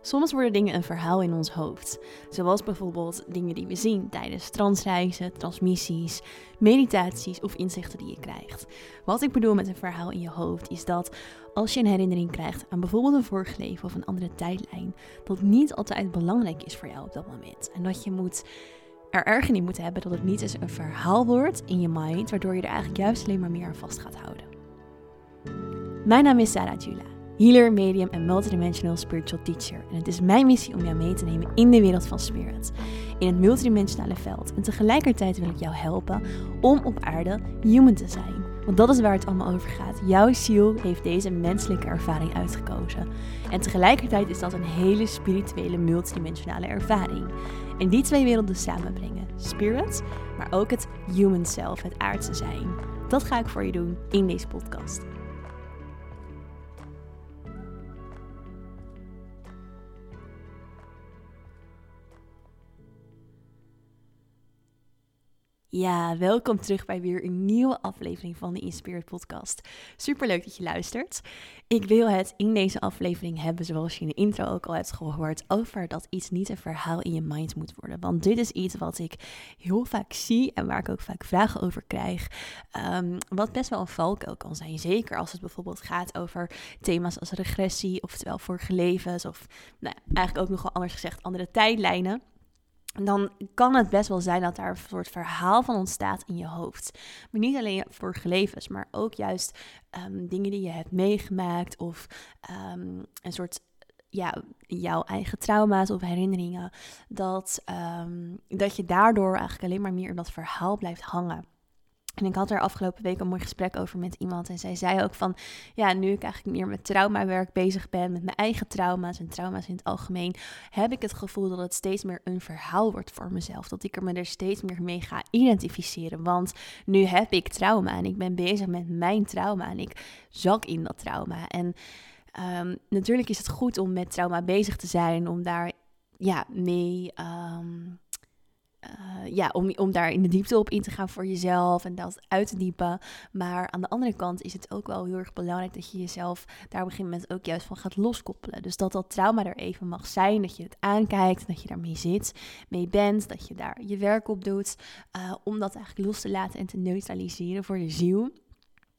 Soms worden dingen een verhaal in ons hoofd, zoals bijvoorbeeld dingen die we zien tijdens transreizen, transmissies, meditaties of inzichten die je krijgt. Wat ik bedoel met een verhaal in je hoofd is dat als je een herinnering krijgt aan bijvoorbeeld een vorig leven of een andere tijdlijn, dat niet altijd belangrijk is voor jou op dat moment. En dat je moet er erg in moet hebben dat het niet eens een verhaal wordt in je mind, waardoor je er eigenlijk juist alleen maar meer aan vast gaat houden. Mijn naam is Sarah Jula healer, medium en multidimensional spiritual teacher. En het is mijn missie om jou mee te nemen in de wereld van spirit, in het multidimensionale veld. En tegelijkertijd wil ik jou helpen om op aarde human te zijn. Want dat is waar het allemaal over gaat. Jouw ziel heeft deze menselijke ervaring uitgekozen. En tegelijkertijd is dat een hele spirituele, multidimensionale ervaring. En die twee werelden samenbrengen. Spirit, maar ook het human self, het aardse zijn. Dat ga ik voor je doen in deze podcast. Ja, welkom terug bij weer een nieuwe aflevering van de Inspired Podcast. Super leuk dat je luistert. Ik wil het in deze aflevering hebben, zoals je in de intro ook al hebt gehoord, over dat iets niet een verhaal in je mind moet worden. Want dit is iets wat ik heel vaak zie en waar ik ook vaak vragen over krijg. Um, wat best wel een valkuil kan zijn. Zeker als het bijvoorbeeld gaat over thema's als regressie, oftewel vorige levens, of nou, eigenlijk ook nogal anders gezegd andere tijdlijnen dan kan het best wel zijn dat daar een soort verhaal van ontstaat in je hoofd. Maar niet alleen voor levens, maar ook juist ehm, dingen die je hebt meegemaakt of ehm, een soort ja, jouw eigen trauma's of herinneringen. Dat, um, dat je daardoor eigenlijk alleen maar meer in dat verhaal blijft hangen. En ik had er afgelopen week een mooi gesprek over met iemand. En zij zei ook van, ja, nu ik eigenlijk meer met traumawerk bezig ben, met mijn eigen trauma's en trauma's in het algemeen, heb ik het gevoel dat het steeds meer een verhaal wordt voor mezelf. Dat ik er me er steeds meer mee ga identificeren. Want nu heb ik trauma en ik ben bezig met mijn trauma en ik zak in dat trauma. En um, natuurlijk is het goed om met trauma bezig te zijn, om daar ja, mee... Um, uh, ja, om, om daar in de diepte op in te gaan voor jezelf en dat uit te diepen. Maar aan de andere kant is het ook wel heel erg belangrijk dat je jezelf daar op een gegeven moment ook juist van gaat loskoppelen. Dus dat dat trauma er even mag zijn, dat je het aankijkt, dat je daarmee zit, mee bent, dat je daar je werk op doet. Uh, om dat eigenlijk los te laten en te neutraliseren voor je ziel.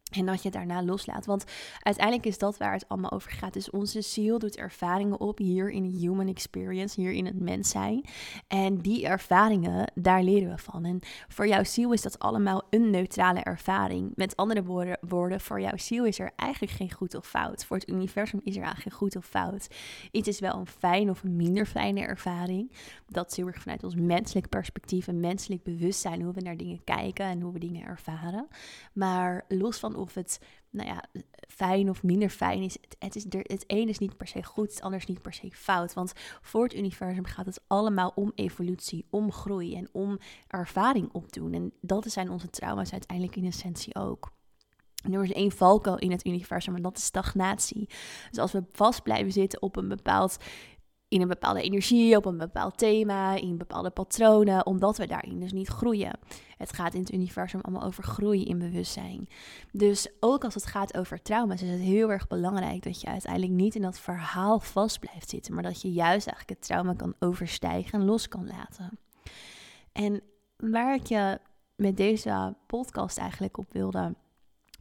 En dat je het daarna loslaat. Want uiteindelijk is dat waar het allemaal over gaat. Dus onze ziel doet ervaringen op hier in de human experience, hier in het mens zijn. En die ervaringen, daar leren we van. En voor jouw ziel is dat allemaal een neutrale ervaring. Met andere woorden, voor jouw ziel is er eigenlijk geen goed of fout. Voor het universum is er eigenlijk geen goed of fout. Iets is wel een fijn of een minder fijne ervaring. Dat is heel erg vanuit ons menselijk perspectief en menselijk bewustzijn hoe we naar dingen kijken en hoe we dingen ervaren. Maar los van of het nou ja, fijn of minder fijn is. Het, het, is het is niet per se goed, het ander is niet per se fout. Want voor het universum gaat het allemaal om evolutie, om groei en om ervaring opdoen. En dat zijn onze trauma's uiteindelijk in essentie ook. Er is één valkuil in het universum en dat is stagnatie. Dus als we vast blijven zitten op een bepaald in een bepaalde energie, op een bepaald thema, in bepaalde patronen, omdat we daarin dus niet groeien. Het gaat in het universum allemaal over groei in bewustzijn. Dus ook als het gaat over trauma's, is het heel erg belangrijk dat je uiteindelijk niet in dat verhaal vast blijft zitten, maar dat je juist eigenlijk het trauma kan overstijgen en los kan laten. En waar ik je met deze podcast eigenlijk op wilde,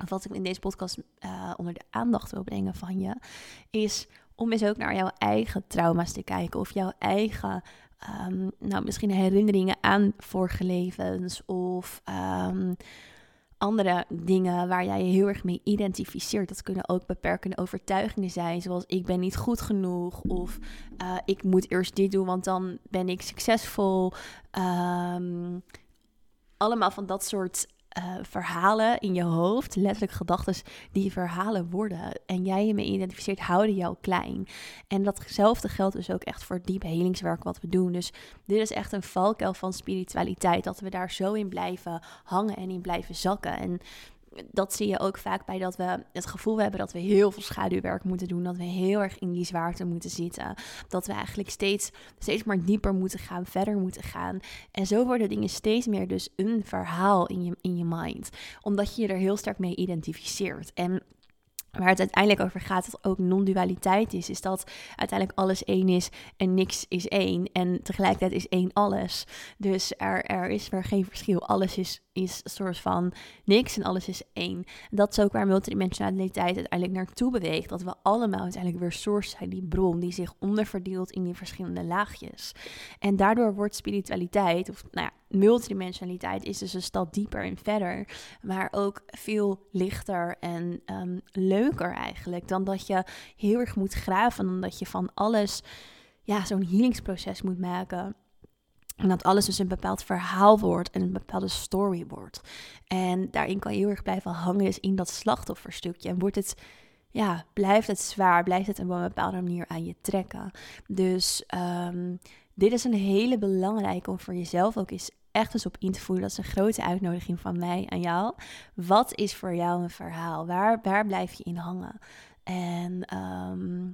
of wat ik in deze podcast uh, onder de aandacht wil brengen van je, is om eens ook naar jouw eigen trauma's te kijken of jouw eigen, um, nou misschien herinneringen aan vorige levens of um, andere dingen waar jij je heel erg mee identificeert. Dat kunnen ook beperkende overtuigingen zijn, zoals ik ben niet goed genoeg of uh, ik moet eerst dit doen, want dan ben ik succesvol. Um, allemaal van dat soort uh, verhalen in je hoofd, letterlijk gedachten die verhalen worden. En jij je mee identificeert, houden jou klein. En datzelfde geldt dus ook echt voor diep helingswerk wat we doen. Dus dit is echt een valkuil van spiritualiteit, dat we daar zo in blijven hangen en in blijven zakken. En dat zie je ook vaak bij dat we het gevoel hebben dat we heel veel schaduwwerk moeten doen. Dat we heel erg in die zwaarte moeten zitten. Dat we eigenlijk steeds, steeds maar dieper moeten gaan, verder moeten gaan. En zo worden dingen steeds meer dus een verhaal in je, in je mind. Omdat je je er heel sterk mee identificeert. En waar het uiteindelijk over gaat, dat ook non-dualiteit is. Is dat uiteindelijk alles één is en niks is één. En tegelijkertijd is één alles. Dus er, er is weer geen verschil. Alles is, is een soort van niks en alles is één. Dat is ook waar multidimensionaliteit uiteindelijk naartoe beweegt. Dat we allemaal uiteindelijk weer source zijn, die bron die zich onderverdeelt in die verschillende laagjes. En daardoor wordt spiritualiteit, of nou ja, multidimensionaliteit is dus een stap dieper en verder. Maar ook veel lichter en um, leuker eigenlijk. Dan dat je heel erg moet graven. Dan dat je van alles ja, zo'n healingsproces moet maken. En dat alles dus een bepaald verhaal wordt en een bepaalde story wordt. En daarin kan je heel erg blijven hangen dus in dat slachtofferstukje. En wordt het, ja, blijft het zwaar, blijft het op een bepaalde manier aan je trekken. Dus ehm, dit is een hele belangrijke om voor jezelf ook eens echt eens op in te voelen. Dat is een grote uitnodiging van mij aan jou. Wat is voor jou een verhaal? Waar, waar blijf je in hangen? En ehm,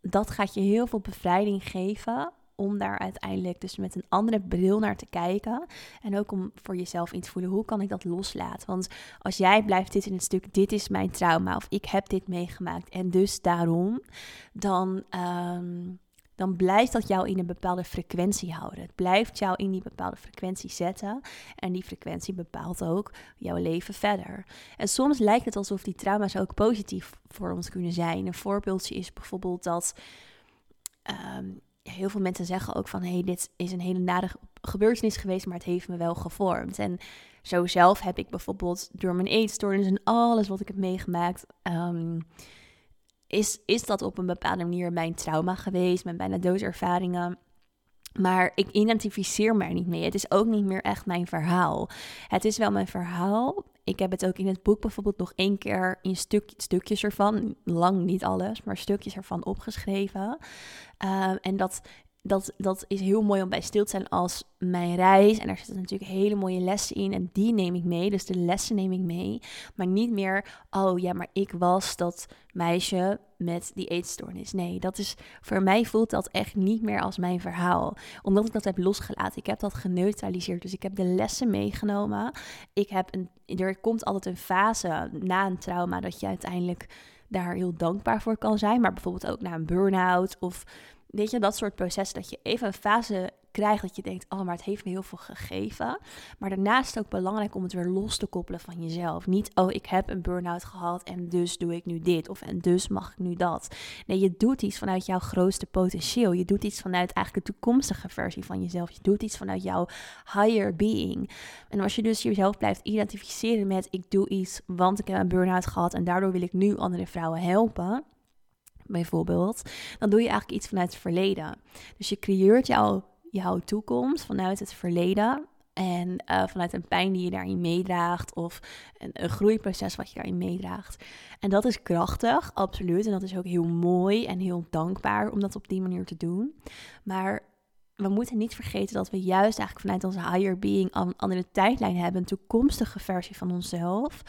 dat gaat je heel veel bevrijding geven om daar uiteindelijk dus met een andere bril naar te kijken. En ook om voor jezelf in te voelen, hoe kan ik dat loslaten? Want als jij blijft dit in het stuk, dit is mijn trauma of ik heb dit meegemaakt en dus daarom, dan... Ehm, dan blijft dat jou in een bepaalde frequentie houden. Het blijft jou in die bepaalde frequentie zetten. En die frequentie bepaalt ook jouw leven verder. En soms lijkt het alsof die trauma's ook positief voor ons kunnen zijn. Een voorbeeldje is bijvoorbeeld dat ehm, heel veel mensen zeggen ook van... hé, hey, dit is een hele nare gebeurtenis geweest, maar het heeft me wel gevormd. En zo zelf heb ik bijvoorbeeld door mijn eetstoornis en alles wat ik heb meegemaakt... Ehm, is, is dat op een bepaalde manier mijn trauma geweest, mijn bijna doodervaringen. Maar ik identificeer er niet mee. Het is ook niet meer echt mijn verhaal. Het is wel mijn verhaal. Ik heb het ook in het boek bijvoorbeeld nog één keer in stuk, stukjes ervan, lang niet alles, maar stukjes ervan opgeschreven. Uh, en dat dat, dat is heel mooi om bij stil te zijn als mijn reis. En daar zitten natuurlijk hele mooie lessen in. En die neem ik mee. Dus de lessen neem ik mee. Maar niet meer, oh ja, maar ik was dat meisje met die eetstoornis. Nee, dat is voor mij voelt dat echt niet meer als mijn verhaal. Omdat ik dat heb losgelaten. Ik heb dat geneutraliseerd. Dus ik heb de lessen meegenomen. Ik heb een, er komt altijd een fase na een trauma dat je uiteindelijk daar heel dankbaar voor kan zijn. Maar bijvoorbeeld ook na een burn-out of weet je, dat soort processen, dat je even een fase krijgt dat je denkt, oh, maar het heeft me heel veel gegeven. Maar daarnaast ook belangrijk om het weer los te koppelen van jezelf. Niet, oh, ik heb een burn-out gehad en dus doe ik nu dit of en dus mag ik nu dat. Nee, je doet iets vanuit jouw grootste potentieel. Je doet iets vanuit eigenlijk de toekomstige versie van jezelf. Je doet iets vanuit jouw higher being. En als je dus jezelf blijft identificeren met, ik doe iets, want ik heb een burn-out gehad en daardoor wil ik nu andere vrouwen helpen bijvoorbeeld, dan doe je eigenlijk iets vanuit het verleden. Dus je creëert jouw, jouw toekomst vanuit het verleden. En uh, vanuit een pijn die je daarin meedraagt, of een, een, groeiproces wat je daarin meedraagt. En dat is krachtig, absoluut. En dat is ook heel mooi en heel dankbaar om dat op die manier te doen. Maar we moeten niet vergeten dat we juist eigenlijk vanuit onze higher being een andere tijdlijn hebben, een toekomstige versie van onszelf,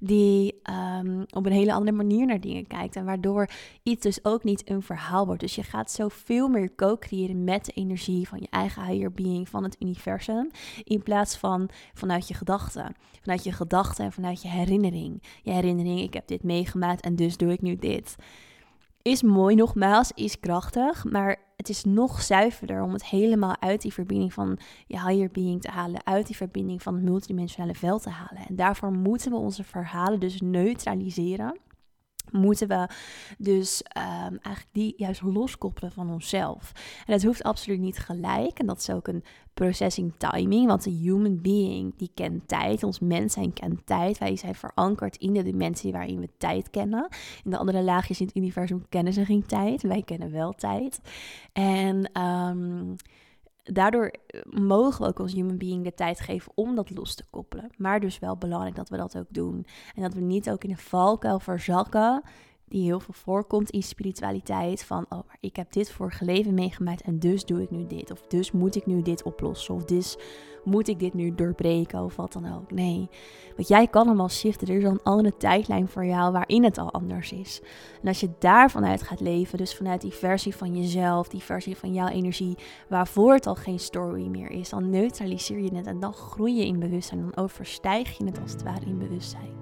die um, op een hele andere manier naar dingen kijkt en waardoor iets dus ook niet een verhaal wordt. Dus je gaat zoveel meer co-creëren met de energie van je eigen higher being, van het universum, in plaats van vanuit je gedachten. Vanuit je gedachten en vanuit je herinnering. Je herinnering, ik heb dit meegemaakt en dus doe ik nu dit. Is mooi nogmaals, is krachtig, maar het is nog zuiverder om het helemaal uit die verbinding van je higher being te halen, uit die verbinding van het multidimensionale veld te halen. En daarvoor moeten we onze verhalen dus neutraliseren moeten we dus um, eigenlijk die juist loskoppelen van onszelf. En dat hoeft absoluut niet gelijk. En dat is ook een processing timing. Want een human being die kent tijd. Ons mens zijn kent tijd. Wij zijn verankerd in de dimensie waarin we tijd kennen. In de andere laagjes in het universum kennen ze geen tijd. Wij kennen wel tijd. En um, daardoor eh, mogen we ook als human being de tijd geven om dat los te koppelen. Maar dus wel belangrijk dat we dat ook doen. En dat we niet ook in een valkuil verzakken die heel veel voorkomt in spiritualiteit. Van, oh, maar ik heb dit vorige leven meegemaakt en dus doe ik nu dit. Of dus moet ik nu dit oplossen. Of dus moet ik dit nu doorbreken of wat dan ook. Nee, want jij kan hem al shiften. Er is al een andere tijdlijn voor jou waarin het al anders is. En als je daarvan uit gaat leven, dus vanuit die versie van jezelf, die versie van jouw energie, waarvoor het al geen story meer is, dan neutraliseer je het en dan groei je in bewustzijn. Dan overstijg je het als het ware in bewustzijn.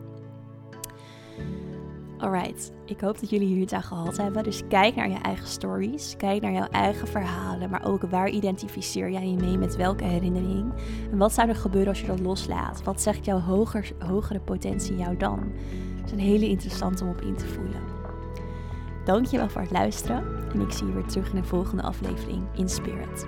Alright, ik hoop dat jullie hier aan gehad hebben. Dus kijk naar je eigen stories, kijk naar jouw eigen verhalen, maar ook waar identificeer jij je mee met welke herinnering? En wat zou er gebeuren als je dat loslaat? Wat zegt jouw hoger, hogere potentie jou dan? Dat is een hele interessante om op in te voelen. Dankjewel voor het luisteren en ik zie je weer terug in de volgende aflevering in Spirit.